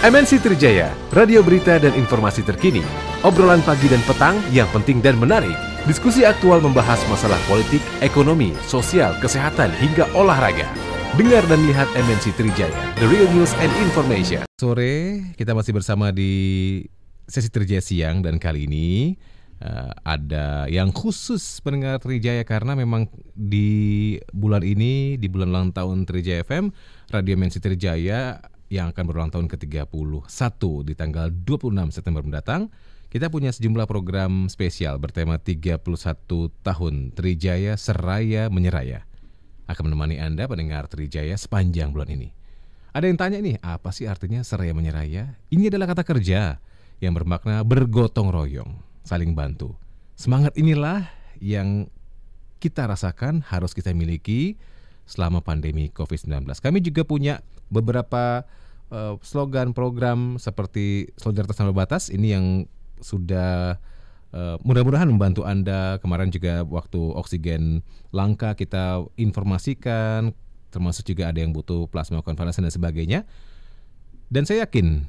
MNC Trijaya, radio berita dan informasi terkini. Obrolan pagi dan petang yang penting dan menarik. Diskusi aktual membahas masalah politik, ekonomi, sosial, kesehatan, hingga olahraga. Dengar dan lihat MNC Trijaya, The Real News and Information. Sore, kita masih bersama di sesi Trijaya siang dan kali ini uh, ada yang khusus pendengar Trijaya karena memang di bulan ini, di bulan ulang tahun Trijaya FM, Radio MNC Trijaya yang akan berulang tahun ke-31 di tanggal 26 September mendatang. Kita punya sejumlah program spesial bertema 31 tahun Trijaya Seraya Menyeraya. Akan menemani Anda pendengar Trijaya sepanjang bulan ini. Ada yang tanya nih, apa sih artinya Seraya Menyeraya? Ini adalah kata kerja yang bermakna bergotong royong, saling bantu. Semangat inilah yang kita rasakan harus kita miliki selama pandemi COVID-19. Kami juga punya beberapa uh, slogan program seperti solidaritas tanpa batas ini yang sudah uh, mudah-mudahan membantu Anda. Kemarin juga waktu oksigen langka kita informasikan termasuk juga ada yang butuh plasma konvalesen dan sebagainya. Dan saya yakin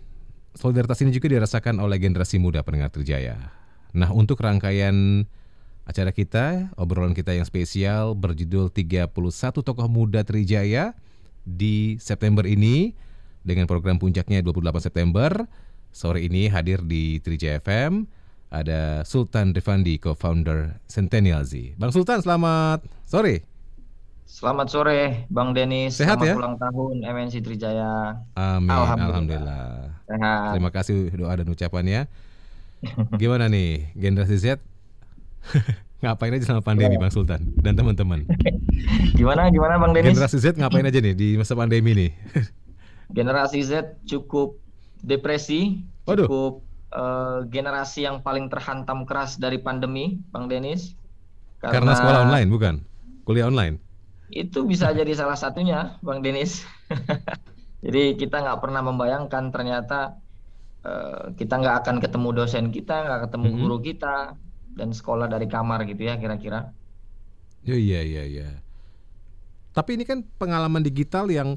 solidaritas ini juga dirasakan oleh generasi muda pendengar Trijaya. Nah, untuk rangkaian acara kita, obrolan kita yang spesial berjudul 31 Tokoh Muda Trijaya di September ini dengan program puncaknya 28 September. Sore ini hadir di Trijaya FM ada Sultan Rifandi, co-founder Centennial Z. Bang Sultan, selamat sore. Selamat sore, Bang Denis. Sehat selamat ya? ulang tahun MNC Trijaya. Amin, alhamdulillah. alhamdulillah. Sehat. Terima kasih doa dan ucapannya. Gimana nih generasi Z? ngapain aja sama pandemi Bang Sultan dan teman-teman? gimana gimana Bang Denis? Generasi Z ngapain aja nih di masa pandemi nih? Generasi Z cukup depresi, Waduh. cukup uh, generasi yang paling terhantam keras dari pandemi, Bang Denis. Karena, karena sekolah online bukan? Kuliah online? Itu bisa jadi salah satunya, Bang Denis. jadi kita nggak pernah membayangkan ternyata uh, kita nggak akan ketemu dosen kita, nggak ketemu mm -hmm. guru kita, dan sekolah dari kamar gitu ya kira-kira. Iya iya iya. Tapi ini kan pengalaman digital yang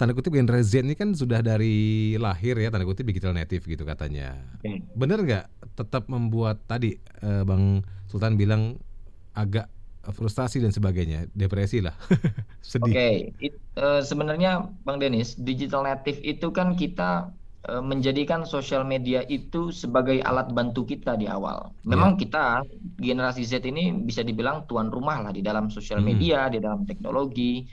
tanda kutip generasi Z ini kan sudah dari lahir ya tanda kutip digital native gitu katanya. Okay. Bener nggak tetap membuat tadi uh, Bang Sultan bilang agak frustasi dan sebagainya, depresi lah. Sedih. Oke, okay. uh, sebenarnya Bang Denis, digital native itu kan kita uh, menjadikan sosial media itu sebagai alat bantu kita di awal. Memang yeah. kita generasi Z ini bisa dibilang tuan rumah lah di dalam sosial hmm. media, hmm. di dalam teknologi.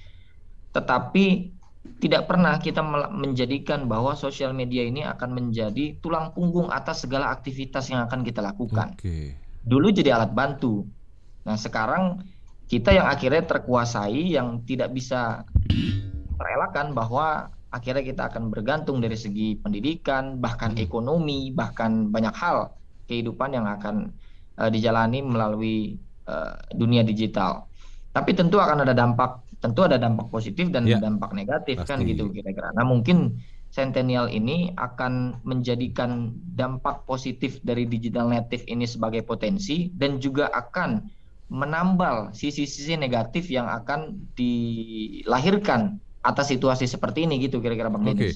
Tetapi tidak pernah kita menjadikan bahwa sosial media ini akan menjadi tulang punggung atas segala aktivitas yang akan kita lakukan. Okay. Dulu jadi alat bantu. Nah, sekarang kita yang akhirnya terkuasai yang tidak bisa terelakkan bahwa akhirnya kita akan bergantung dari segi pendidikan, bahkan hmm. ekonomi, bahkan banyak hal kehidupan yang akan uh, dijalani melalui uh, dunia digital. Tapi tentu akan ada dampak tentu ada dampak positif dan ya, dampak negatif kan pasti. kan gitu kira-kira. Nah mungkin Centennial ini akan menjadikan dampak positif dari digital native ini sebagai potensi dan juga akan menambal sisi-sisi negatif yang akan dilahirkan atas situasi seperti ini gitu kira-kira Bang Oke. Okay.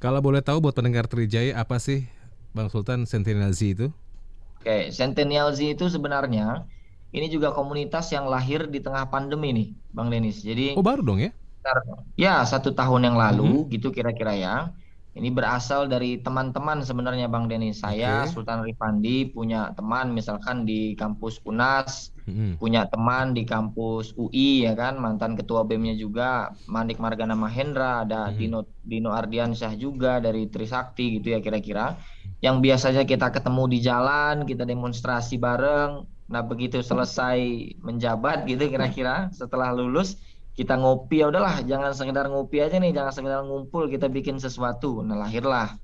Kalau boleh tahu buat pendengar Trijaya apa sih Bang Sultan Centennial Z itu? Oke, okay, Centennial Z itu sebenarnya ini juga komunitas yang lahir di tengah pandemi nih, Bang Denis. Jadi Oh, baru dong ya? Ya, satu tahun yang lalu hmm. gitu kira-kira ya. Ini berasal dari teman-teman sebenarnya Bang Denis. Saya okay. Sultan Rifandi punya teman misalkan di kampus UNAS, hmm. punya teman di kampus UI ya kan, mantan ketua BEM-nya juga Manik Margana Mahendra, ada hmm. Dino Dino Ardiansyah juga dari Trisakti gitu ya kira-kira. Yang biasanya kita ketemu di jalan, kita demonstrasi bareng, Nah begitu selesai menjabat gitu kira-kira setelah lulus kita ngopi ya udahlah jangan sekedar ngopi aja nih jangan sekedar ngumpul kita bikin sesuatu. Nah lahirlah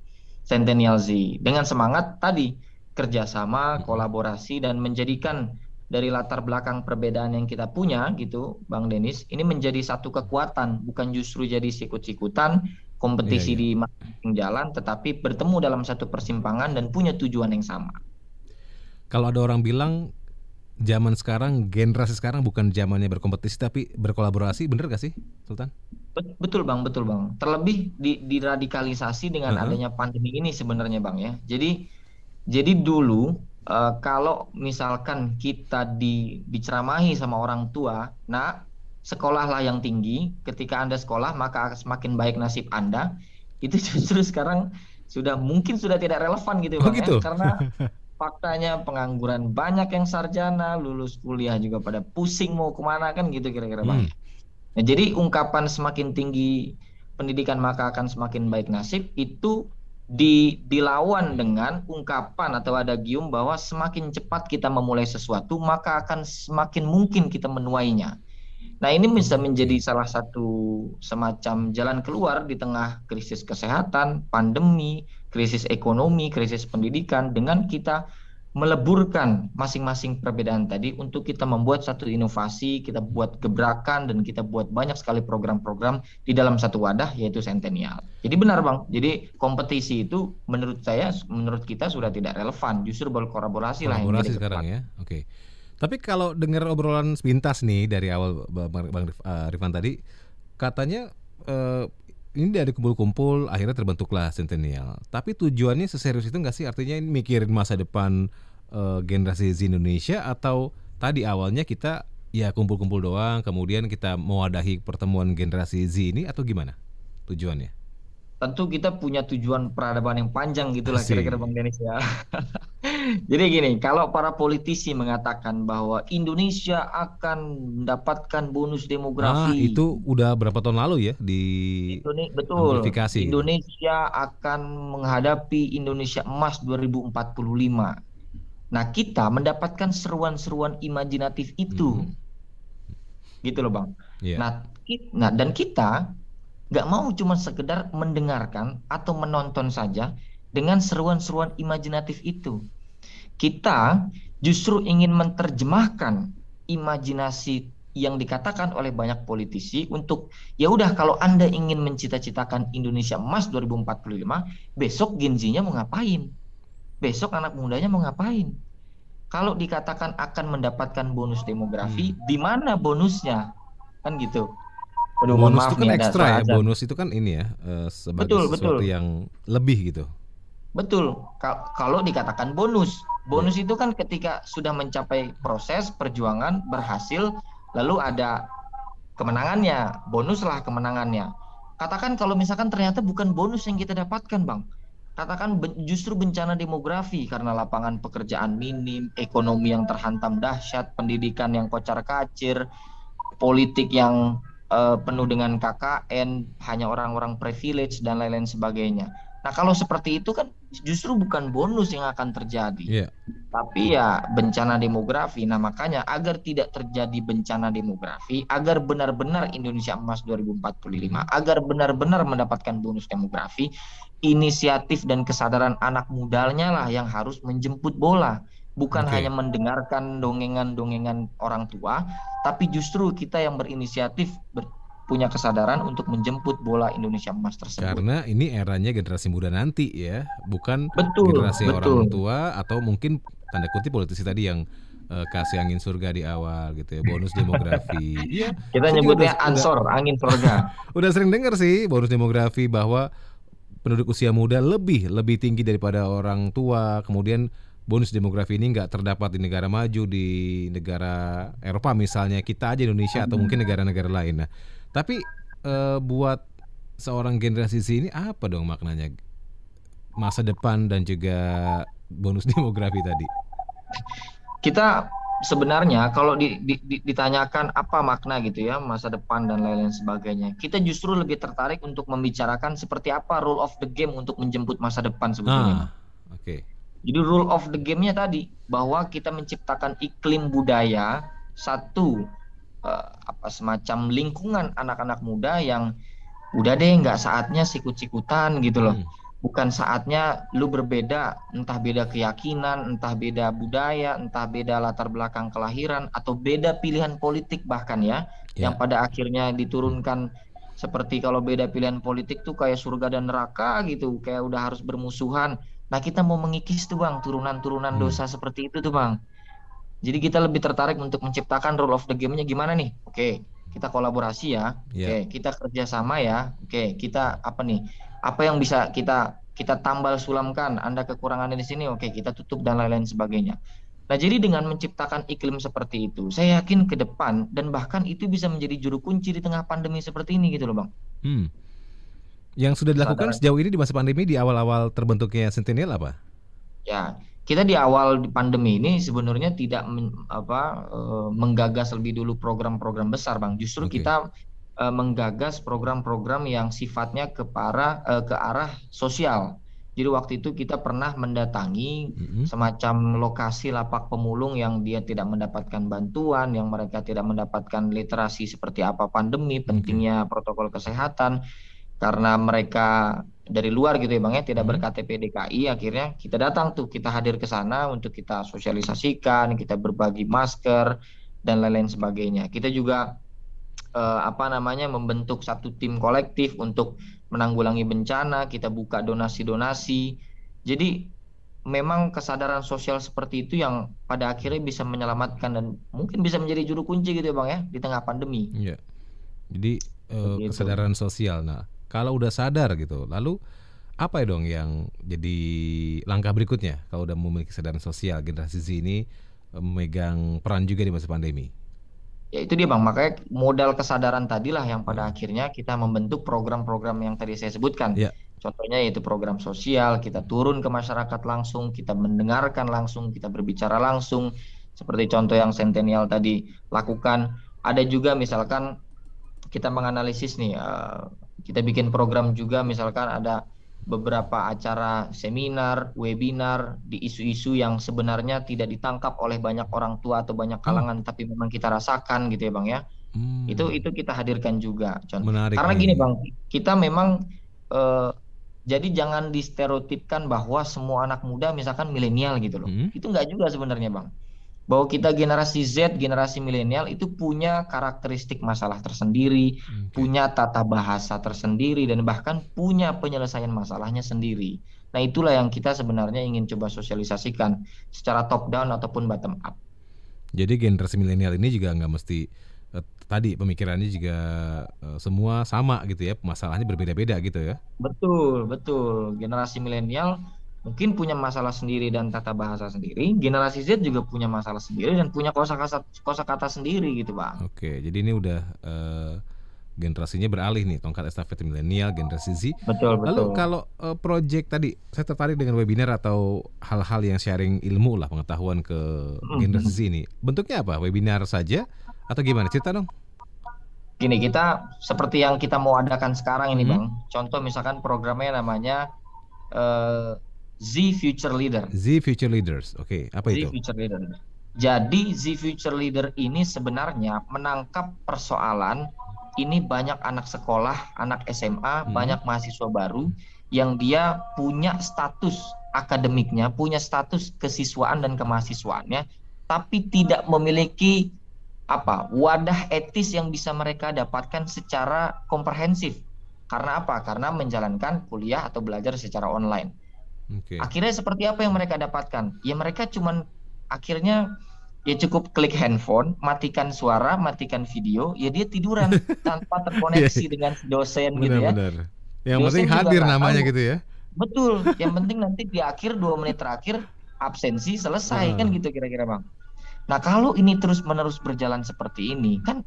Centennial Z dengan semangat tadi kerjasama, kolaborasi dan menjadikan dari latar belakang perbedaan yang kita punya gitu, Bang Denis, ini menjadi satu kekuatan, bukan justru jadi sikut-sikutan kompetisi iya, iya. di masing jalan, tetapi bertemu dalam satu persimpangan dan punya tujuan yang sama. Kalau ada orang bilang zaman sekarang generasi sekarang bukan zamannya berkompetisi tapi berkolaborasi bener gak sih Sultan? Betul bang, betul bang. Terlebih di, diradikalisasi dengan uh -huh. adanya pandemi ini sebenarnya bang ya. Jadi jadi dulu uh, kalau misalkan kita di, diceramahi sama orang tua, nah sekolahlah yang tinggi. Ketika anda sekolah maka semakin baik nasib anda. Itu justru sekarang sudah mungkin sudah tidak relevan gitu oh, bang oh, gitu? ya. Karena faktanya pengangguran banyak yang sarjana, lulus kuliah juga pada pusing mau ke mana kan gitu kira-kira bang. Hmm. Nah, jadi ungkapan semakin tinggi pendidikan maka akan semakin baik nasib itu di, dilawan dengan ungkapan atau ada gium bahwa semakin cepat kita memulai sesuatu maka akan semakin mungkin kita menuainya. Nah ini bisa menjadi salah satu semacam jalan keluar di tengah krisis kesehatan, pandemi, krisis ekonomi, krisis pendidikan dengan kita meleburkan masing-masing perbedaan tadi untuk kita membuat satu inovasi, kita buat gebrakan dan kita buat banyak sekali program-program di dalam satu wadah yaitu Centennial. Jadi benar Bang, jadi kompetisi itu menurut saya menurut kita sudah tidak relevan, justru berkolaborasi lah yang sekarang ya. Oke. Tapi kalau dengar obrolan sepintas nih dari awal Bang, uh, Rifan tadi katanya uh, ini dari kumpul-kumpul akhirnya terbentuklah Centennial. Tapi tujuannya seserius itu nggak sih? Artinya ini mikirin masa depan uh, generasi Z Indonesia atau tadi awalnya kita ya kumpul-kumpul doang, kemudian kita mewadahi pertemuan generasi Z ini atau gimana tujuannya? Tentu kita punya tujuan peradaban yang panjang gitulah kira-kira Bang Denis ya. Jadi gini, kalau para politisi mengatakan bahwa Indonesia akan mendapatkan bonus demografi. Ah, itu udah berapa tahun lalu ya di Indonesia, betul. Indonesia akan menghadapi Indonesia Emas 2045. Nah, kita mendapatkan seruan-seruan imajinatif itu. Hmm. Gitu loh, Bang. Yeah. Nah, nah dan kita nggak mau cuma sekedar mendengarkan atau menonton saja dengan seruan-seruan imajinatif itu. Kita justru ingin menerjemahkan imajinasi yang dikatakan oleh banyak politisi untuk ya udah kalau Anda ingin mencita-citakan Indonesia emas 2045, besok Gen mau ngapain? besok anak mudanya mau ngapain? Kalau dikatakan akan mendapatkan bonus demografi, hmm. di mana bonusnya? Kan gitu. Aduh, bonus maaf itu kan ekstra ya. Bonus itu kan ini ya uh, sebagai betul, sesuatu betul. yang lebih gitu. Betul. Kalau dikatakan bonus, bonus ya. itu kan ketika sudah mencapai proses perjuangan berhasil, lalu ada kemenangannya, bonuslah kemenangannya. Katakan kalau misalkan ternyata bukan bonus yang kita dapatkan, bang, katakan justru bencana demografi karena lapangan pekerjaan minim, ekonomi yang terhantam dahsyat, pendidikan yang kocar kacir, politik yang uh, penuh dengan KKN, hanya orang-orang privilege dan lain-lain sebagainya. Nah, kalau seperti itu kan justru bukan bonus yang akan terjadi. Yeah. Tapi ya bencana demografi. Nah, makanya agar tidak terjadi bencana demografi, agar benar-benar Indonesia Emas 2045, agar benar-benar mendapatkan bonus demografi, inisiatif dan kesadaran anak mudanya lah yang harus menjemput bola. Bukan okay. hanya mendengarkan dongengan-dongengan orang tua, tapi justru kita yang berinisiatif ber punya kesadaran untuk menjemput bola Indonesia emas tersebut. Karena ini eranya generasi muda nanti ya, bukan betul, generasi betul. orang tua atau mungkin tanda kutip politisi tadi yang uh, kasih angin surga di awal gitu ya, bonus demografi. Iya. Kita nyebutnya udah, ansor, udah, angin surga. udah sering dengar sih bonus demografi bahwa penduduk usia muda lebih lebih tinggi daripada orang tua. Kemudian bonus demografi ini nggak terdapat di negara maju di negara Eropa misalnya kita aja Indonesia atau mungkin negara-negara lain. Nah, tapi uh, buat seorang generasi Z ini apa dong maknanya masa depan dan juga bonus demografi tadi? Kita sebenarnya kalau di, di, di, ditanyakan apa makna gitu ya masa depan dan lain-lain sebagainya, kita justru lebih tertarik untuk membicarakan seperti apa rule of the game untuk menjemput masa depan sebetulnya. Ah, Oke. Okay. Jadi rule of the game-nya tadi bahwa kita menciptakan iklim budaya satu uh, apa semacam lingkungan anak-anak muda yang udah deh nggak saatnya sikut-sikutan gitu loh. Hmm. Bukan saatnya lu berbeda, entah beda keyakinan, entah beda budaya, entah beda latar belakang kelahiran atau beda pilihan politik bahkan ya, yeah. yang pada akhirnya diturunkan seperti kalau beda pilihan politik tuh kayak surga dan neraka gitu, kayak udah harus bermusuhan. Nah, kita mau mengikis tuh Bang, turunan-turunan hmm. dosa seperti itu tuh Bang. Jadi kita lebih tertarik untuk menciptakan rule of the game-nya gimana nih? Oke, kita kolaborasi ya. Yeah. Oke, kita kerjasama ya. Oke, kita apa nih? Apa yang bisa kita kita tambal sulamkan? Anda kekurangan di sini, oke kita tutup dan lain-lain sebagainya. Nah, jadi dengan menciptakan iklim seperti itu, saya yakin ke depan dan bahkan itu bisa menjadi juru kunci di tengah pandemi seperti ini gitu loh, Bang. Hmm. Yang sudah dilakukan sejauh ini di masa pandemi di awal-awal terbentuknya Sentinel apa? Ya, kita di awal pandemi ini sebenarnya tidak men, apa e, menggagas lebih dulu program-program besar, Bang. Justru okay. kita e, menggagas program-program yang sifatnya ke para e, ke arah sosial jadi waktu itu kita pernah mendatangi mm-hmm. semacam lokasi lapak pemulung yang dia tidak mendapatkan bantuan, yang mereka tidak mendapatkan literasi seperti apa pandemi, pentingnya protokol kesehatan karena mereka dari luar gitu ya Bang ya, tidak mm-hmm. berKTP DKI, akhirnya kita datang tuh, kita hadir ke sana untuk kita sosialisasikan, kita berbagi masker dan lain-lain sebagainya. Kita juga eh, apa namanya membentuk satu tim kolektif untuk menanggulangi bencana, kita buka donasi-donasi. Jadi memang kesadaran sosial seperti itu yang pada akhirnya bisa menyelamatkan dan mungkin bisa menjadi juru kunci gitu ya Bang ya di tengah pandemi. Iya. Jadi uh, kesadaran sosial. Nah, kalau udah sadar gitu, lalu apa ya dong yang jadi langkah berikutnya kalau udah memiliki kesadaran sosial generasi Z ini eh, memegang peran juga di masa pandemi? Ya itu dia Bang, makanya modal kesadaran tadilah yang pada akhirnya kita membentuk program-program yang tadi saya sebutkan. Ya. Contohnya yaitu program sosial, kita turun ke masyarakat langsung, kita mendengarkan langsung, kita berbicara langsung. Seperti contoh yang Centennial tadi lakukan. Ada juga misalkan kita menganalisis nih, uh, kita bikin program juga misalkan ada beberapa acara seminar, webinar di isu-isu yang sebenarnya tidak ditangkap oleh banyak orang tua atau banyak hmm. kalangan hmm. tapi memang kita rasakan gitu ya Bang ya. Hmm. Itu itu kita hadirkan juga. Contoh. Menarik Karena gini Bang, kita memang eh, jadi jangan distereotipkan bahwa semua anak muda misalkan milenial gitu loh. Hmm. Itu enggak juga sebenarnya Bang bahwa kita generasi Z, generasi milenial itu punya karakteristik masalah tersendiri, okay. punya tata bahasa tersendiri dan bahkan punya penyelesaian masalahnya sendiri. Nah, itulah yang kita sebenarnya ingin coba sosialisasikan secara top down ataupun bottom up. Jadi generasi milenial ini juga nggak mesti eh, tadi pemikirannya juga eh, semua sama gitu ya, masalahnya berbeda-beda gitu ya. Betul, betul. Generasi milenial mungkin punya masalah sendiri dan tata bahasa sendiri. Generasi Z juga punya masalah sendiri dan punya kosakata kosakata sendiri gitu, Bang. Oke, jadi ini udah uh, generasinya beralih nih, tongkat estafet milenial, generasi Z. Betul, betul. Lalu kalau uh, project tadi, saya tertarik dengan webinar atau hal-hal yang sharing ilmu lah, pengetahuan ke mm-hmm. generasi Z ini. Bentuknya apa? Webinar saja atau gimana? Cerita dong. Gini, kita seperti yang kita mau adakan sekarang ini, hmm. Bang. Contoh misalkan programnya namanya uh, Z Future Leader. Z Future Leaders. Oke, okay, apa Z itu? Z Future Leader. Jadi Z Future Leader ini sebenarnya menangkap persoalan ini banyak anak sekolah, anak SMA, hmm. banyak mahasiswa baru yang dia punya status akademiknya, punya status kesiswaan dan kemahasiswaannya, tapi tidak memiliki apa wadah etis yang bisa mereka dapatkan secara komprehensif. Karena apa? Karena menjalankan kuliah atau belajar secara online. Okay. Akhirnya seperti apa yang mereka dapatkan? Ya mereka cuman akhirnya ya cukup klik handphone, matikan suara, matikan video, ya dia tiduran tanpa terkoneksi yeah. dengan dosen benar, gitu ya. Benar. Yang dosen penting hadir namanya tahu. gitu ya. Betul. Yang penting nanti di akhir dua menit terakhir absensi selesai uh. kan gitu kira-kira bang. Nah kalau ini terus menerus berjalan seperti ini kan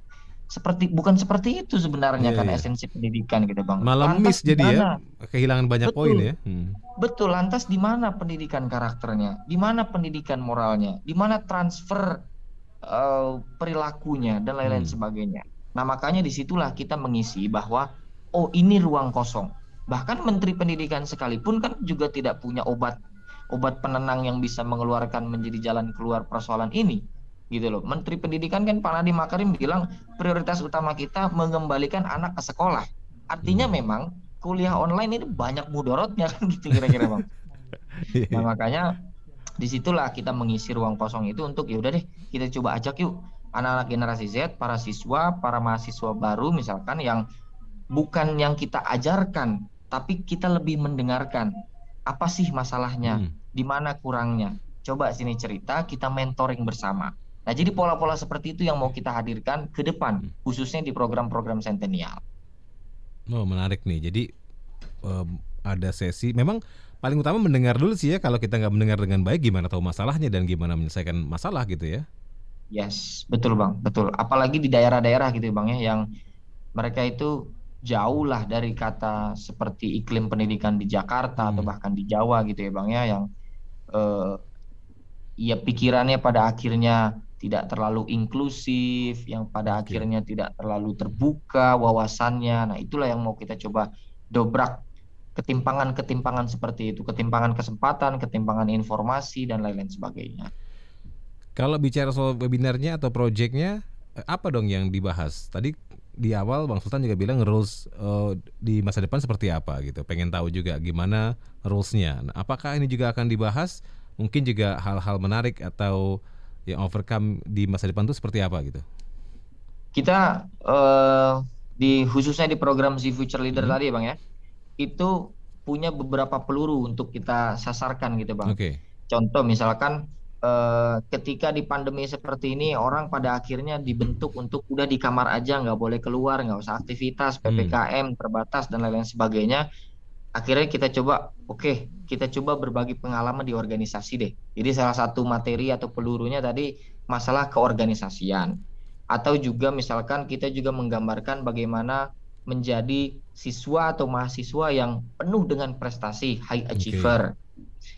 seperti bukan seperti itu sebenarnya yeah, kan yeah. esensi pendidikan gitu bang. Malah miss jadi ya, kehilangan banyak poin ya. Hmm. Betul. Lantas di mana pendidikan karakternya? Di mana pendidikan moralnya? Di mana transfer uh, perilakunya dan lain-lain hmm. sebagainya. Nah makanya di situlah kita mengisi bahwa oh ini ruang kosong. Bahkan Menteri Pendidikan sekalipun kan juga tidak punya obat obat penenang yang bisa mengeluarkan menjadi jalan keluar persoalan ini gitu loh. Menteri Pendidikan kan Pak Nadiem Makarim bilang prioritas utama kita mengembalikan anak ke sekolah. Artinya hmm. memang kuliah online ini banyak mudorotnya kan gitu kira-kira bang. nah makanya di situlah kita mengisi ruang kosong itu untuk ya udah deh kita coba ajak yuk anak-anak generasi Z, para siswa, para mahasiswa baru misalkan yang bukan yang kita ajarkan, tapi kita lebih mendengarkan apa sih masalahnya, hmm. di mana kurangnya. Coba sini cerita, kita mentoring bersama Nah, jadi pola-pola seperti itu yang mau kita hadirkan ke depan, hmm. khususnya di program-program Centennial. Oh, menarik nih. Jadi um, ada sesi, memang paling utama mendengar dulu sih ya. Kalau kita nggak mendengar dengan baik, gimana tahu masalahnya dan gimana menyelesaikan masalah gitu ya? Yes, betul bang, betul. Apalagi di daerah-daerah gitu bang ya, yang mereka itu jauh lah dari kata seperti iklim pendidikan di Jakarta hmm. atau bahkan di Jawa gitu ya bang ya, yang uh, ya pikirannya pada akhirnya tidak terlalu inklusif, yang pada okay. akhirnya tidak terlalu terbuka wawasannya. Nah, itulah yang mau kita coba dobrak ketimpangan-ketimpangan seperti itu, ketimpangan kesempatan, ketimpangan informasi dan lain-lain sebagainya. Kalau bicara soal webinarnya atau projectnya, eh, apa dong yang dibahas? Tadi di awal Bang Sultan juga bilang rules uh, di masa depan seperti apa gitu. Pengen tahu juga gimana rulesnya. Nah, apakah ini juga akan dibahas? Mungkin juga hal-hal menarik atau yang overcome di masa depan itu seperti apa gitu? Kita uh, di khususnya di program si Future Leader hmm. tadi ya bang ya, itu punya beberapa peluru untuk kita sasarkan gitu bang. Okay. Contoh misalkan uh, ketika di pandemi seperti ini orang pada akhirnya dibentuk untuk udah di kamar aja nggak boleh keluar nggak usah aktivitas ppkm hmm. terbatas dan lain-lain sebagainya akhirnya kita coba oke okay, kita coba berbagi pengalaman di organisasi deh. Jadi salah satu materi atau pelurunya tadi masalah keorganisasian. Atau juga misalkan kita juga menggambarkan bagaimana menjadi siswa atau mahasiswa yang penuh dengan prestasi high achiever. Okay.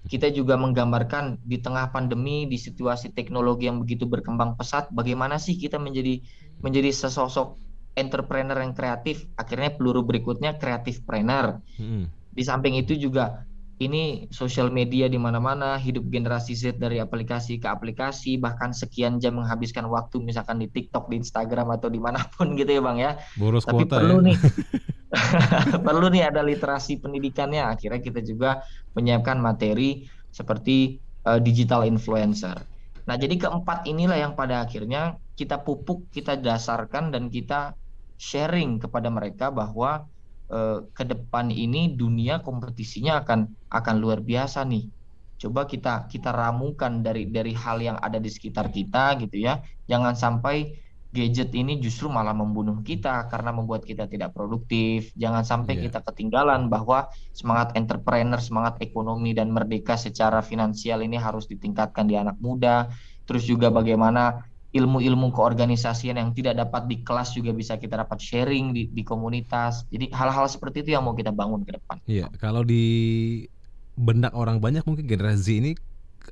kita juga menggambarkan di tengah pandemi di situasi teknologi yang begitu berkembang pesat bagaimana sih kita menjadi menjadi sesosok entrepreneur yang kreatif. Akhirnya peluru berikutnya kreatif trainer hmm di samping itu juga ini sosial media di mana-mana, hidup generasi Z dari aplikasi ke aplikasi, bahkan sekian jam menghabiskan waktu misalkan di TikTok, di Instagram atau di mana pun gitu ya bang ya. Boros Tapi kuota perlu ya. nih, perlu nih ada literasi pendidikannya. Akhirnya kita juga menyiapkan materi seperti uh, digital influencer. Nah jadi keempat inilah yang pada akhirnya kita pupuk, kita dasarkan dan kita sharing kepada mereka bahwa eh, ke depan ini dunia kompetisinya akan akan luar biasa nih. Coba kita kita ramukan dari dari hal yang ada di sekitar kita gitu ya. Jangan sampai gadget ini justru malah membunuh kita karena membuat kita tidak produktif. Jangan sampai yeah. kita ketinggalan bahwa semangat entrepreneur, semangat ekonomi dan merdeka secara finansial ini harus ditingkatkan di anak muda. Terus juga bagaimana ilmu-ilmu keorganisasian yang tidak dapat di kelas juga bisa kita dapat sharing di, di komunitas. Jadi hal-hal seperti itu yang mau kita bangun ke depan. Iya, kalau di benak orang banyak mungkin generasi ini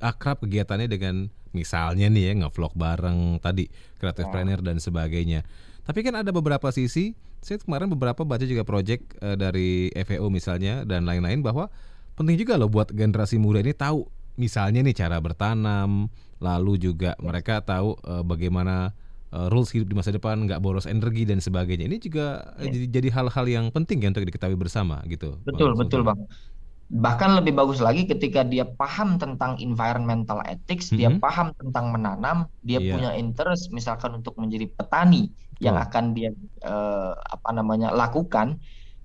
akrab kegiatannya dengan misalnya nih ya ngevlog bareng tadi kreatif oh. planner dan sebagainya. Tapi kan ada beberapa sisi, saya kemarin beberapa baca juga project uh, dari FEO misalnya dan lain-lain bahwa penting juga loh buat generasi muda ini tahu misalnya nih cara bertanam, lalu juga mereka tahu uh, bagaimana uh, rules hidup di masa depan, nggak boros energi dan sebagainya. Ini juga ya. jadi jadi hal-hal yang penting ya untuk diketahui bersama gitu. Betul, bang, betul, Bang. Bahkan lebih bagus lagi ketika dia paham tentang environmental ethics, mm -hmm. dia mm-hmm. paham tentang menanam, dia yeah. punya interest misalkan untuk menjadi petani oh. yang akan dia uh, apa namanya lakukan.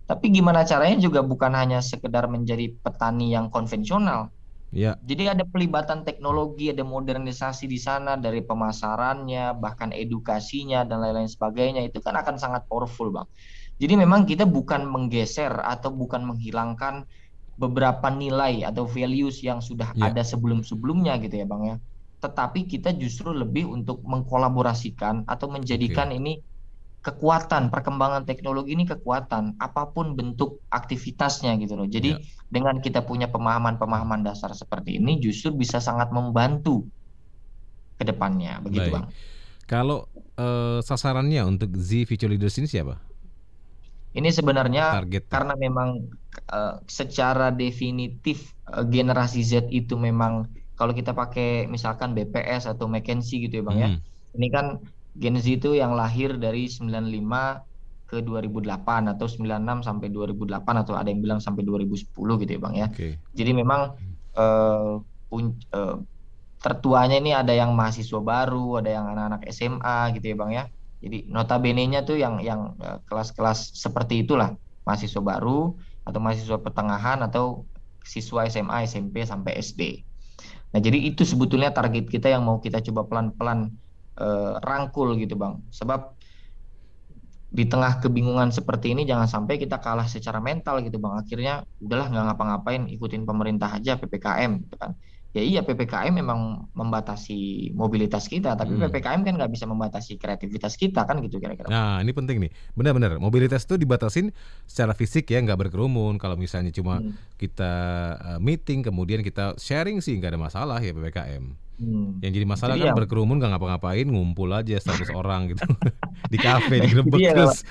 Tapi gimana caranya juga bukan hanya sekedar menjadi petani yang konvensional, Ya. Jadi ada pelibatan teknologi, ada modernisasi di sana dari pemasarannya, bahkan edukasinya dan lain-lain sebagainya itu kan akan sangat powerful, Bang. Jadi memang kita bukan menggeser atau bukan menghilangkan beberapa nilai atau values yang sudah ya. ada sebelum-sebelumnya gitu ya, Bang ya. Tetapi kita justru lebih untuk mengkolaborasikan atau menjadikan okay. ini kekuatan perkembangan teknologi ini kekuatan apa pun bentuk aktivitasnya gitu loh. Jadi ya. dengan kita punya pemahaman-pemahaman dasar seperti ini justru bisa sangat membantu ke depannya begitu Baik. Bang. Kalau uh, sasarannya untuk Z Future Leaders ini siapa? Ini sebenarnya Target. karena memang uh, secara definitif uh, generasi Z itu memang kalau kita pakai misalkan BPS atau McKinsey gitu ya Bang ya. hmm. ya. Ini kan Gen Z itu yang lahir dari 95 ke 2008 atau 96 sampai 2008 atau ada yang bilang sampai 2010 gitu ya Bang ya. Okay. Jadi memang uh, pun, uh, tertuanya ini ada yang mahasiswa baru, ada yang anak-anak SMA gitu ya Bang ya. Jadi notabene-nya tuh yang yang uh, kelas-kelas seperti itulah, mahasiswa baru atau mahasiswa pertengahan atau siswa SMA, SMP sampai SD. Nah, jadi itu sebetulnya target kita yang mau kita coba pelan-pelan uh, rangkul gitu bang. Sebab di tengah kebingungan seperti ini jangan sampai kita kalah secara mental gitu bang. Akhirnya udahlah nggak ngapa-ngapain ikutin pemerintah aja ppkm gitu kan ya iya PPKM memang membatasi mobilitas kita, tapi hmm. PPKM kan nggak bisa membatasi kreativitas kita kan gitu kira-kira. Nah ini penting nih, benar-benar mobilitas itu dibatasin secara fisik ya nggak berkerumun. Kalau misalnya cuma hmm. kita uh, meeting kemudian kita sharing sih nggak ada masalah ya PPKM. Hmm. Yang jadi masalah jadi kan ya. berkerumun nggak ngapa-ngapain ngumpul aja 100 orang gitu di kafe di gerbek terus.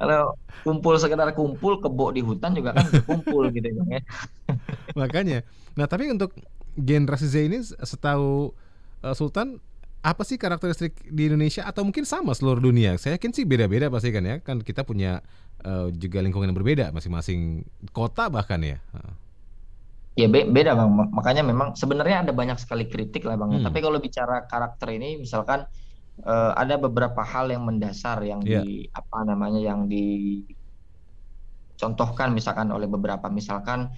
Kalau kumpul sekedar kumpul kebo di hutan juga kan kumpul gitu ya. Makanya. Nah tapi untuk generasi Z ini setahu uh, Sultan apa sih karakteristik di Indonesia atau mungkin sama seluruh dunia? Saya yakin sih beda-beda pasti kan ya. Kan kita punya uh, juga lingkungan yang berbeda masing-masing kota bahkan ya. Ya be beda bang. Makanya memang sebenarnya ada banyak sekali kritik lah bang. Hmm. Tapi kalau bicara karakter ini, misalkan uh, ada beberapa hal yang mendasar yang yeah. di apa namanya yang dicontohkan misalkan oleh beberapa misalkan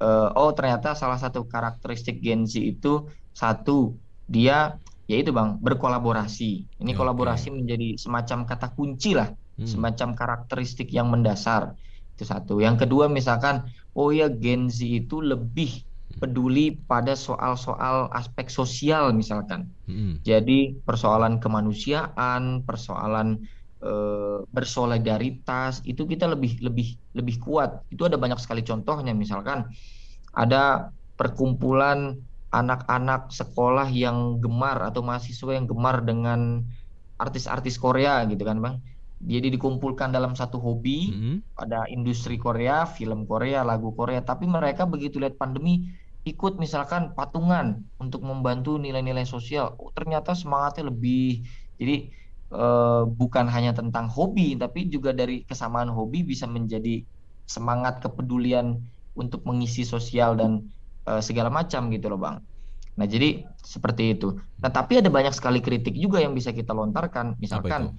uh, oh ternyata salah satu karakteristik Gen Z itu satu dia yaitu bang berkolaborasi. Ini okay. kolaborasi menjadi semacam kata kunci lah, hmm. semacam karakteristik yang mendasar itu satu. Yang kedua misalkan oh ya Gen Z itu lebih peduli pada soal-soal aspek sosial misalkan. Hmm. Jadi persoalan kemanusiaan, persoalan e, bersolidaritas itu kita lebih lebih lebih kuat. Itu ada banyak sekali contohnya misalkan ada perkumpulan anak-anak sekolah yang gemar atau mahasiswa yang gemar dengan artis-artis Korea gitu kan bang. Jadi dikumpulkan dalam satu hobi, mm -hmm. ada industri Korea, film Korea, lagu Korea. Tapi mereka begitu lihat pandemi ikut misalkan patungan untuk membantu nilai-nilai sosial. Oh, ternyata semangatnya lebih. Jadi uh, bukan hanya tentang hobi tapi juga dari kesamaan hobi bisa menjadi semangat kepedulian untuk mengisi sosial dan uh, segala macam gitu loh bang. Nah jadi seperti itu. Nah tapi ada banyak sekali kritik juga yang bisa kita lontarkan. Misalkan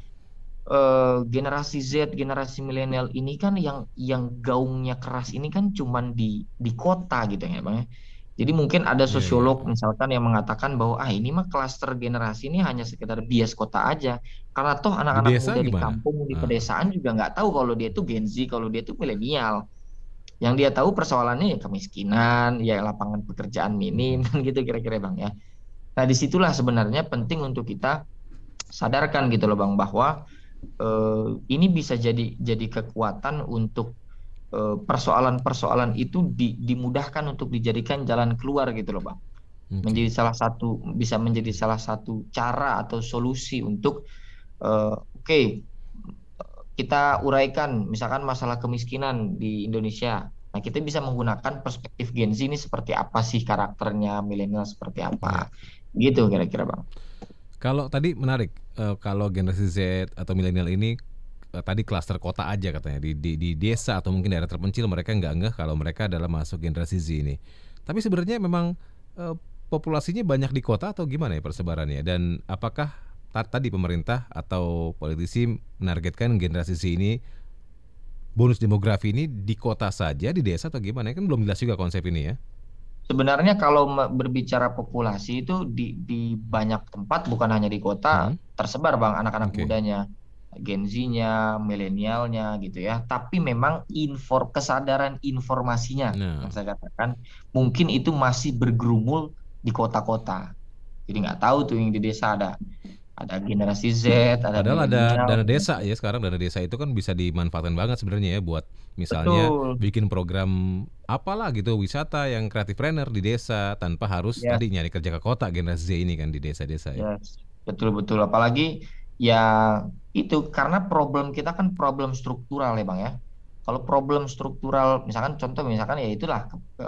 uh, generasi Z, generasi milenial ini kan yang yang gaungnya keras ini kan cuman di di kota gitu ya bang. Ya. Jadi mungkin ada iya, iya, sosiolog misalkan yang mengatakan bahwa ah ini mah klaster generasi ini hanya sekedar bias kota aja. Karena toh anak-anak muda gimana? di kampung di ah. pedesaan juga nggak tahu kalau dia itu Gen Z, kalau dia itu milenial. Yang dia tahu persoalannya ya kemiskinan, ya lapangan pekerjaan minim kan gitu kira-kira Bang ya. Nah, di situlah sebenarnya penting untuk kita sadarkan gitu loh Bang bahwa eh, ini bisa jadi jadi kekuatan untuk Eh, persoalan-persoalan itu di, dimudahkan untuk dijadikan jalan keluar gitu loh bang okay. menjadi salah satu bisa menjadi salah satu cara atau solusi untuk uh, oke okay, kita uraikan misalkan masalah kemiskinan di Indonesia nah kita bisa menggunakan perspektif Gen Z ini seperti apa sih karakternya milenial seperti apa ya. gitu kira-kira bang kalau tadi menarik uh, kalau generasi Z atau milenial ini uh, tadi klaster kota aja katanya di, di di desa atau mungkin daerah terpencil mereka nggak ngeh kalau mereka adalah masuk generasi Z ini. Tapi sebenarnya memang uh, populasinya banyak di kota atau gimana ya persebarannya dan apakah tadi pemerintah atau politisi menargetkan generasi Z ini bonus demografi ini di kota saja di desa atau gimana kan belum jelas juga konsep ini ya. Sebenarnya kalau berbicara populasi itu di di banyak tempat bukan hanya di kota hmm. tersebar bang anak-anak okay. mudanya Gen Z-nya, milenialnya gitu ya. Tapi memang infor kesadaran informasinya nah. yang saya katakan mungkin itu masih bergerumul di kota-kota. Jadi nggak tahu tuh yang di desa ada ada generasi Z, ada Padahal ada dana desa ya sekarang dana desa itu kan bisa dimanfaatkan banget sebenarnya ya buat misalnya Betul. bikin program apalah gitu wisata yang kreatif planner di desa tanpa harus yes. tadi nyari kerja ke kota generasi Z ini kan di desa-desa ya. Yes. Betul betul apalagi ya itu karena problem kita kan problem struktural ya bang ya kalau problem struktural misalkan contoh misalkan ya itulah ke, ke,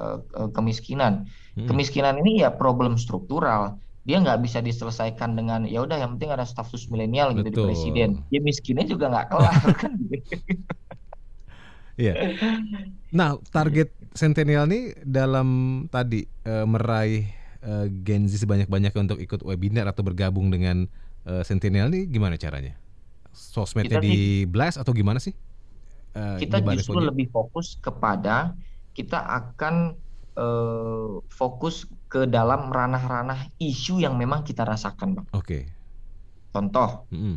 kemiskinan hmm. kemiskinan ini ya problem struktural dia nggak bisa diselesaikan dengan ya udah yang penting ada status milenial gitu di presiden ya miskinnya juga nggak kelar kan Iya. Nah, target Centennial ini dalam tadi e, meraih e, Gen Z sebanyak-banyaknya untuk ikut webinar atau bergabung dengan uh, Sentinel ini gimana caranya? Sosmednya kita di blast atau gimana sih? Uh, kita justru lebih fokus kepada kita akan uh, fokus ke dalam ranah-ranah isu yang memang kita rasakan, bang. Oke. Okay. Contoh, mm-hmm.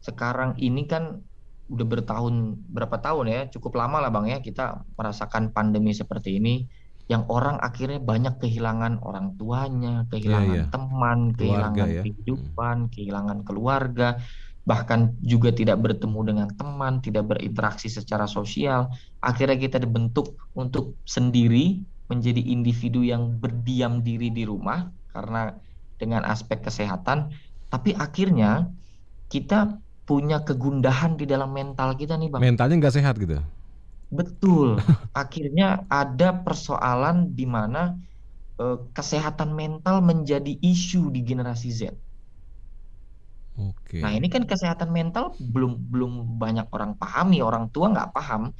sekarang ini kan udah bertahun berapa tahun ya, cukup lama lah bang ya kita merasakan pandemi seperti ini, yang orang akhirnya banyak kehilangan orang tuanya, kehilangan yeah, yeah. teman, keluarga, kehilangan ya. kehidupan, hmm. kehilangan keluarga, bahkan juga tidak bertemu dengan teman, tidak berinteraksi secara sosial. Akhirnya kita dibentuk untuk sendiri menjadi individu yang berdiam diri di rumah karena dengan aspek kesehatan tapi akhirnya kita punya kegundahan di dalam mental kita nih bang. Mentalnya nggak sehat gitu. Betul. akhirnya ada persoalan di mana eh, kesehatan mental menjadi isu di generasi Z. Oke. Nah ini kan kesehatan mental belum belum banyak orang pahami, orang tua nggak paham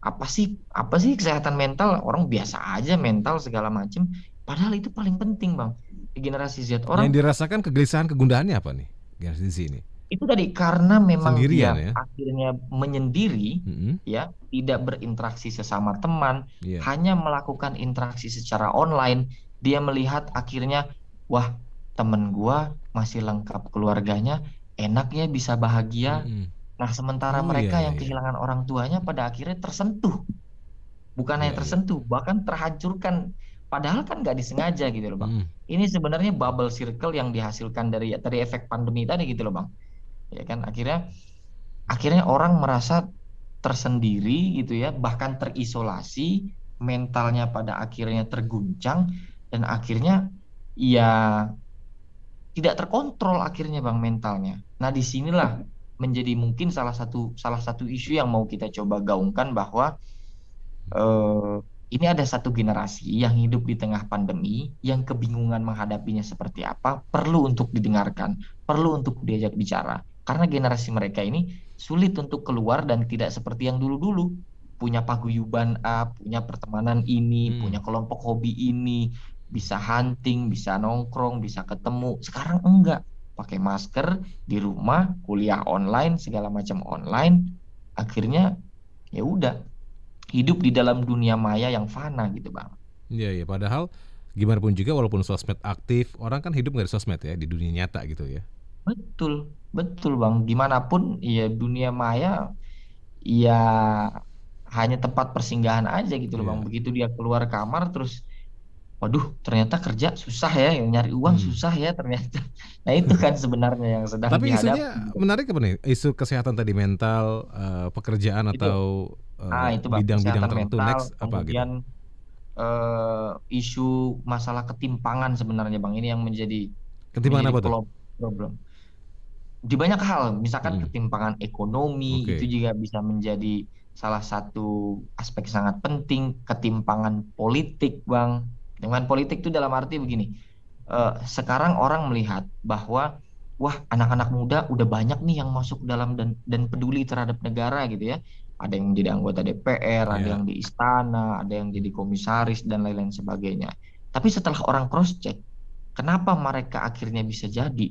apa sih apa sih kesehatan mental orang biasa aja mental segala macam padahal itu paling penting bang di generasi Z orang yang dirasakan kegelisahan kegundahannya apa nih generasi Z ini itu tadi karena memang Sendirian, dia ya? akhirnya menyendiri mm-hmm. ya tidak berinteraksi sesama teman yeah. hanya melakukan interaksi secara online dia melihat akhirnya wah temen gua masih lengkap keluarganya enaknya bisa bahagia mm-hmm. Nah sementara oh, mereka iya, yang iya. kehilangan orang tuanya pada akhirnya tersentuh bukan hanya iya, iya. tersentuh bahkan terhancurkan Padahal kan nggak disengaja gitu loh bang. Hmm. Ini sebenarnya bubble circle yang dihasilkan dari dari efek pandemi tadi gitu loh bang. Ya kan akhirnya akhirnya orang merasa tersendiri gitu ya, bahkan terisolasi, mentalnya pada akhirnya terguncang dan akhirnya ya tidak terkontrol akhirnya bang mentalnya. Nah di sinilah menjadi mungkin salah satu salah satu isu yang mau kita coba gaungkan bahwa eh, ini ada satu generasi yang hidup di tengah pandemi, yang kebingungan menghadapinya seperti apa, perlu untuk didengarkan, perlu untuk diajak bicara. Karena generasi mereka ini sulit untuk keluar dan tidak seperti yang dulu-dulu. Punya paguyuban A, punya pertemanan ini, hmm. punya kelompok hobi ini, bisa hunting, bisa nongkrong, bisa ketemu. Sekarang enggak. Pakai masker di rumah, kuliah online, segala macam online. Akhirnya ya udah hidup di dalam dunia maya yang fana gitu bang. Iya iya padahal gimana pun juga walaupun sosmed aktif orang kan hidup nggak di sosmed ya di dunia nyata gitu ya. Betul betul bang gimana pun ya dunia maya ya hanya tempat persinggahan aja gitu loh yeah. bang begitu dia keluar kamar terus waduh ternyata kerja susah ya nyari uang hmm. susah ya ternyata nah itu kan sebenarnya yang sedang tapi dihadapi. isunya menarik apa nih isu kesehatan tadi mental uh, pekerjaan itu, atau uh, itu bidang-bidang tertentu mental, next apa kemudian gitu? uh, isu masalah ketimpangan sebenarnya bang ini yang menjadi ketimpangan menjadi apa tuh problem di banyak hal misalkan hmm. ketimpangan ekonomi okay. itu juga bisa menjadi salah satu aspek sangat penting ketimpangan politik bang dengan politik itu dalam arti begini, uh, sekarang orang melihat bahwa wah anak-anak muda udah banyak nih yang masuk dalam dan dan peduli terhadap negara gitu ya. Ada yang menjadi anggota DPR, yeah. ada iya. yang di istana, ada yang jadi komisaris dan lain-lain sebagainya. Tapi setelah orang cross check, kenapa mereka akhirnya bisa jadi?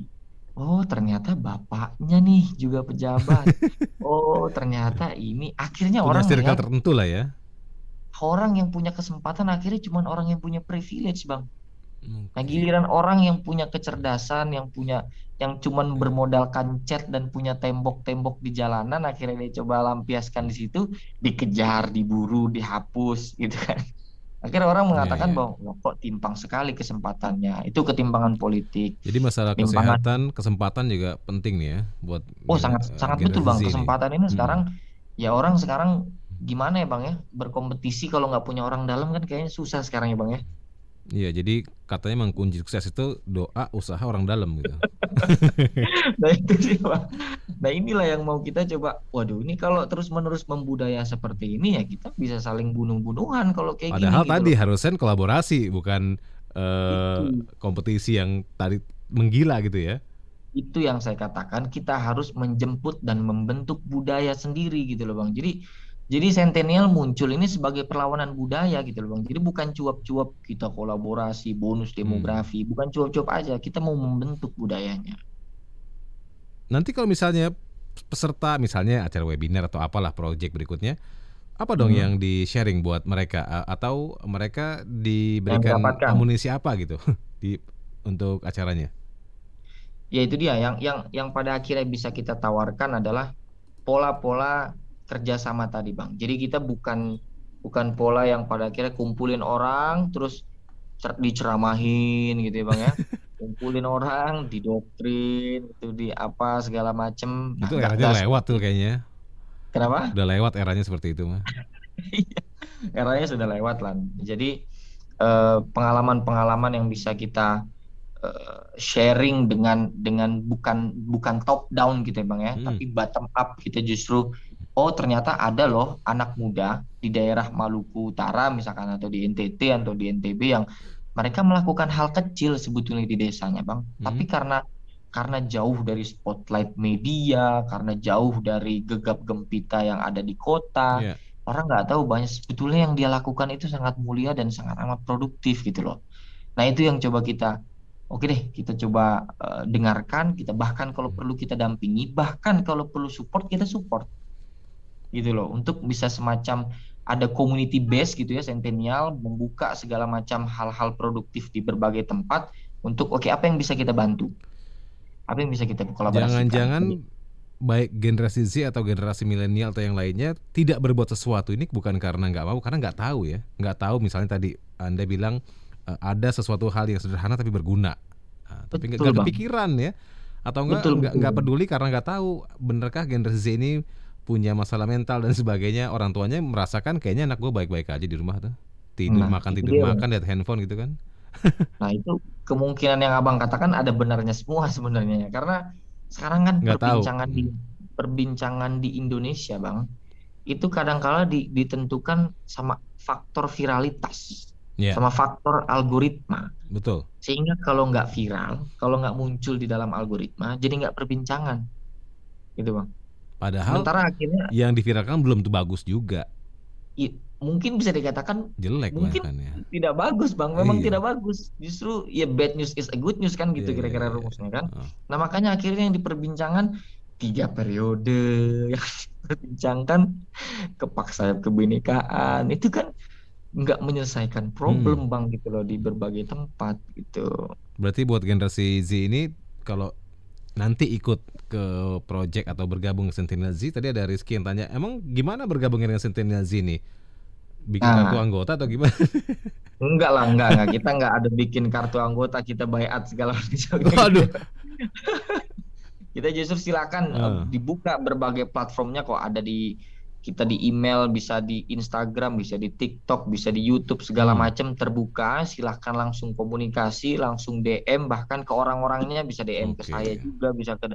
Oh, ternyata bapaknya nih juga pejabat. oh, ternyata ini akhirnya Punya orang circle tertentu lah ya orang yang punya kesempatan akhirnya cuma orang yang punya privilege bang okay. nah giliran orang yang punya kecerdasan yang punya yang cuma bermodalkan chat dan punya tembok-tembok di jalanan akhirnya dia coba lampiaskan di situ dikejar diburu dihapus gitu kan akhirnya orang iya, mengatakan yeah, yeah. bahwa kok timpang sekali kesempatannya itu ketimpangan politik jadi masalah timpangan... kesehatan kesempatan juga penting nih ya buat oh sangat sangat betul bang kesempatan ini, ini sekarang hmm. ya orang sekarang gimana ya bang ya berkompetisi kalau nggak punya orang dalam kan kayaknya susah sekarang ya bang ya Iya, jadi katanya memang kunci sukses itu doa, usaha orang dalam gitu. nah itu sih Pak. Nah inilah yang mau kita coba. Waduh, ini kalau terus menerus membudaya seperti ini ya kita bisa saling bunuh-bunuhan kalau kayak Padahal gini. Padahal tadi gitu harusnya kolaborasi, bukan uh, kompetisi yang tadi menggila gitu ya. Itu yang saya katakan kita harus menjemput dan membentuk budaya sendiri gitu loh bang. Jadi jadi Centennial muncul ini sebagai perlawanan budaya gitu loh Bang. Jadi bukan cuap-cuap kita kolaborasi, bonus demografi, hmm. bukan cuap-cuap aja, kita mau membentuk budayanya. Nanti kalau misalnya peserta misalnya acara webinar atau apalah proyek berikutnya, apa dong hmm. yang di-sharing buat mereka atau mereka diberikan amunisi apa gitu di untuk acaranya? Ya itu dia yang yang yang pada akhirnya bisa kita tawarkan adalah pola-pola kerjasama tadi bang. Jadi kita bukan bukan pola yang pada akhirnya kumpulin orang terus diceramahin gitu ya bang ya. kumpulin orang, didoktrin, itu di apa segala macem. Itu nah, eranya lewat tuh kayaknya. Kenapa? Udah lewat eranya seperti itu mah. Eranya sudah lewat lah. Jadi eh, pengalaman-pengalaman yang bisa kita uh, sharing dengan dengan bukan bukan top down gitu ya bang ya, hmm. tapi bottom up kita justru oh ternyata ada loh anak muda di daerah Maluku Utara misalkan atau di NTT atau di NTB yang mereka melakukan hal kecil sebetulnya di desanya bang, hmm. tapi karena karena jauh dari spotlight media, karena jauh dari gegap gempita yang ada di kota, yeah. orang nggak tahu banyak sebetulnya yang dia lakukan itu sangat mulia dan sangat amat produktif gitu loh. Nah itu yang coba kita Oke deh, kita coba uh, dengarkan, kita bahkan kalau perlu kita dampingi, bahkan kalau perlu support kita support. Gitu loh, untuk bisa semacam ada community base gitu ya, Centennial membuka segala macam hal-hal produktif di berbagai tempat untuk oke okay, apa yang bisa kita bantu? Apa yang bisa kita kolaborasikan? Jangan-jangan baik generasi Z atau generasi milenial atau yang lainnya tidak berbuat sesuatu ini bukan karena nggak mau, karena nggak tahu ya, nggak tahu misalnya tadi anda bilang Eh, ada sesuatu hal yang sederhana tapi berguna. Nah, tapi nggak kepikiran ya, atau enggak nggak nggak peduli karena nggak tahu benarkah generasi Z ini punya masalah mental dan sebagainya. Orang tuanya merasakan kayaknya anak gue baik-baik aja di rumah tuh, tidur nah, makan tidur makan lihat handphone gitu kan. nah itu kemungkinan yang abang katakan ada benarnya semua sebenarnya ya karena sekarang kan nggak perbincangan tahu. di perbincangan di Indonesia bang itu kadangkala di, ditentukan sama faktor viralitas yeah. sama faktor algoritma. Betul. Sehingga kalau nggak viral, kalau nggak muncul di dalam algoritma, jadi nggak perbincangan, gitu bang. Padahal Sementara akhirnya yang diviralkan belum tuh bagus juga. I, mungkin bisa dikatakan jelek mungkin ya. tidak bagus bang memang iya. tidak bagus justru ya bad news is a good news kan gitu iya, kira-kira yeah, rumusnya kan oh. nah makanya akhirnya yang diperbincangkan tiga periode yang diperbincangkan kepaksa kebinekaan itu kan nggak menyelesaikan problem hmm. bang gitu loh di berbagai tempat gitu. Berarti buat generasi Z ini kalau nanti ikut ke project atau bergabung ke Sentinel Z tadi ada Rizky yang tanya emang gimana bergabung dengan Sentinel Z ini bikin nah, kartu anggota atau gimana? Enggak lah enggak enggak kita enggak ada bikin kartu anggota kita bayat segala macam. Waduh. kita justru silakan uh. dibuka berbagai platformnya kok ada di kita di email, bisa di Instagram, bisa di TikTok, bisa di YouTube segala hmm. macam terbuka. Silahkan langsung komunikasi, langsung DM, bahkan ke orang-orangnya bisa DM okay. ke saya juga, bisa ke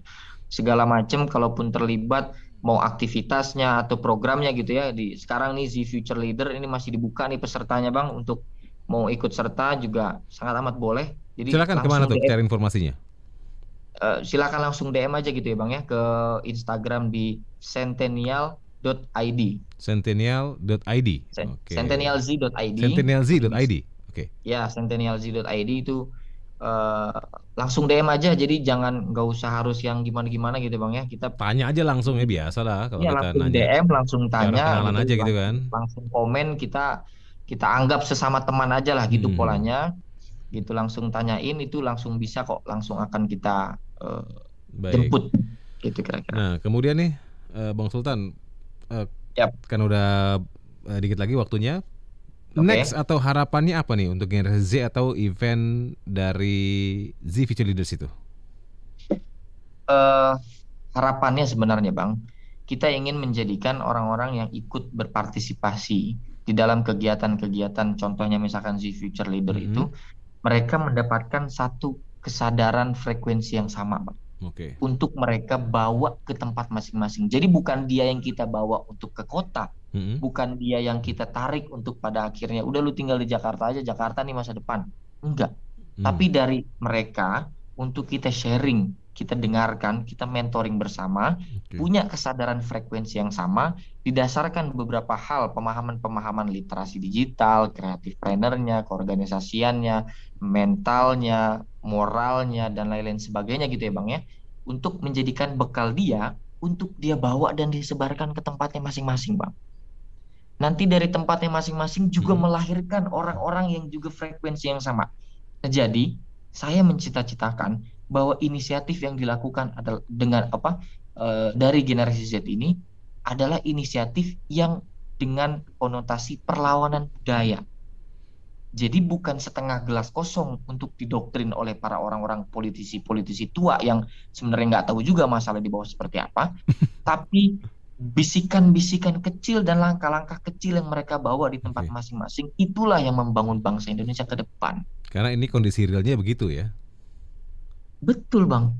segala macam. Kalaupun terlibat mau aktivitasnya atau programnya gitu ya. Di sekarang nih Z Future Leader ini masih dibuka nih pesertanya bang untuk mau ikut serta juga sangat amat boleh. Jadi silakan ke mana tuh cari informasinya? Uh, silakan langsung DM aja gitu ya bang ya ke Instagram di Centennial Sentinel.id. Sentinel.id. Okay. Sentinelz.id. Sentinelz.id. Oke. Okay. Ya, Sentinelz.id itu uh, langsung DM aja jadi jangan nggak usah harus yang gimana-gimana gitu Bang ya. Kita tanya aja langsung ya biasa lah kalau ya, kita langsung nanya. DM langsung tanya gitu, aja gitu kan. Langsung komen kita kita anggap sesama teman aja lah gitu hmm. polanya. Gitu langsung tanyain itu langsung bisa kok langsung akan kita uh, jemput gitu kira-kira. Nah, kemudian nih uh, Bang Sultan uh, yep. kan udah uh, dikit lagi waktunya. Okay. Next atau harapannya apa nih untuk generasi Z atau event dari Z Future Leaders itu? Uh, harapannya sebenarnya bang, kita ingin menjadikan orang-orang yang ikut berpartisipasi di dalam kegiatan-kegiatan, contohnya misalkan Z Future Leader mm -hmm. itu, mereka mendapatkan satu kesadaran frekuensi yang sama, bang okay. untuk mereka bawa ke tempat masing-masing. Jadi bukan dia yang kita bawa untuk ke kota, mm-hmm. bukan dia yang kita tarik untuk pada akhirnya udah lu tinggal di Jakarta aja, Jakarta nih masa depan. Enggak. Mm. Tapi dari mereka untuk kita sharing, kita dengarkan, kita mentoring bersama, okay. punya kesadaran frekuensi yang sama, didasarkan beberapa hal, pemahaman-pemahaman literasi digital, kreatif plannernya, keorganisasiannya, mentalnya, moralnya, dan lain-lain sebagainya gitu ya Bang ya, untuk menjadikan bekal dia, untuk dia bawa dan disebarkan ke tempatnya masing-masing Bang. Nanti dari tempatnya masing-masing juga hmm. melahirkan orang-orang yang juga frekuensi yang sama. Jadi, saya mencita-citakan bahwa inisiatif yang dilakukan adalah dengan apa uh, dari generasi Z ini adalah inisiatif yang dengan konotasi perlawanan budaya. Jadi bukan setengah gelas kosong untuk didoktrin oleh para orang-orang politisi-politisi tua yang sebenarnya nggak tahu juga masalah di bawah seperti apa, tapi bisikan-bisikan kecil dan langkah-langkah kecil yang mereka bawa di tempat masing-masing itulah yang membangun bangsa Indonesia ke depan. Karena ini kondisi realnya begitu ya. Betul bang,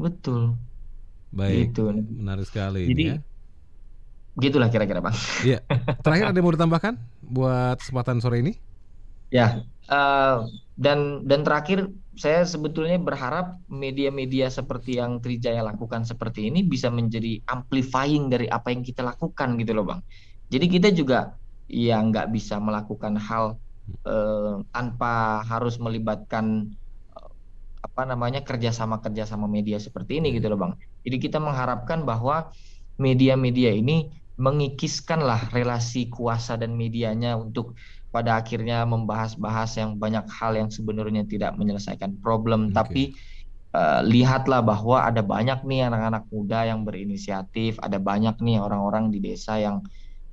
betul. Baik, gitu. menarik sekali. Jadi, ini ya. Begitulah kira-kira bang. Iya. Terakhir ada yang mau ditambahkan buat kesempatan sore ini? Ya, uh, dan dan terakhir saya sebetulnya berharap media-media seperti yang Trijaya lakukan seperti ini bisa menjadi amplifying dari apa yang kita lakukan gitu loh bang. Jadi kita juga ya nggak bisa melakukan hal uh, tanpa harus melibatkan apa namanya kerjasama kerjasama media seperti ini gitu loh bang. Jadi kita mengharapkan bahwa media-media ini mengikiskanlah relasi kuasa dan medianya untuk pada akhirnya membahas-bahas yang banyak hal yang sebenarnya tidak menyelesaikan problem okay. tapi uh, lihatlah bahwa ada banyak nih anak-anak muda yang berinisiatif ada banyak nih orang-orang di desa yang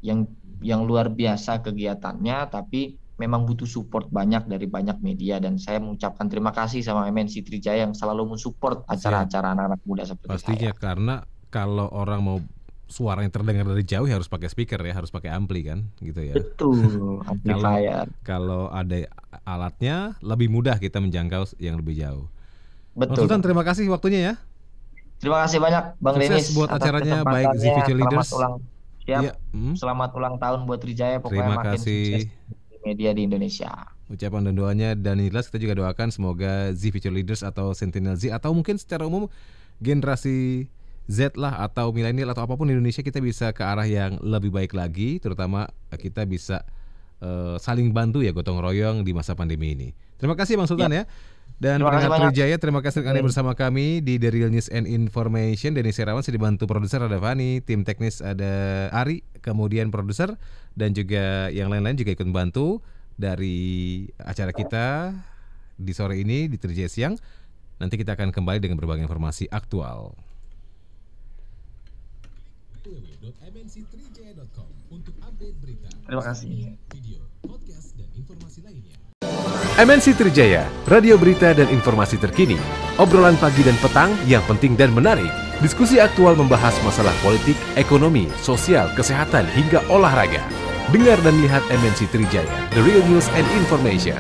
yang yang luar biasa kegiatannya tapi memang butuh support banyak dari banyak media dan saya mengucapkan terima kasih sama MNC Trijaya yang selalu mensupport acara-acara anak-anak muda seperti Pastinya saya. karena kalau orang mau suara yang terdengar dari jauh ya harus pakai speaker ya, harus pakai ampli kan, gitu ya. Betul, amplifier. Kalau, kalau ada alatnya lebih mudah kita menjangkau yang lebih jauh. Betul. Sultan, terima kasih waktunya ya. Terima kasih banyak Bang Sukses Denis buat acaranya baik Z Future Leaders. Selamat ulang siap. Ya. Hmm. Selamat ulang tahun buat Trijaya pokoknya terima makin kasih. sukses media di Indonesia. Ucapan dan doanya dan jelas kita juga doakan semoga Z Future Leaders atau Sentinel Z atau mungkin secara umum generasi Z lah atau milenial atau apa pun di Indonesia kita bisa ke arah yang lebih baik lagi terutama kita bisa uh, saling bantu ya gotong royong di masa pandemi ini. Terima kasih Bang Sultan ya. ya. Dan pendengar Trijaya, terima kasih kalian bersama kami di The Real News and Information. Denny Serawan saya dibantu produser ada Fani, tim teknis ada Ari, kemudian produser dan juga yang lain-lain juga ikut membantu dari acara kita di sore ini di Trijaya Siang. Nanti kita akan kembali dengan berbagai informasi aktual www.mnc3jaya.com untuk update berita, Terima kasih. MNC Trijaya, radio berita dan informasi terkini. Obrolan pagi dan petang yang penting dan menarik. Diskusi aktual membahas masalah politik, ekonomi, sosial, kesehatan, hingga olahraga. Dengar dan lihat MNC Trijaya, The Real News and Information.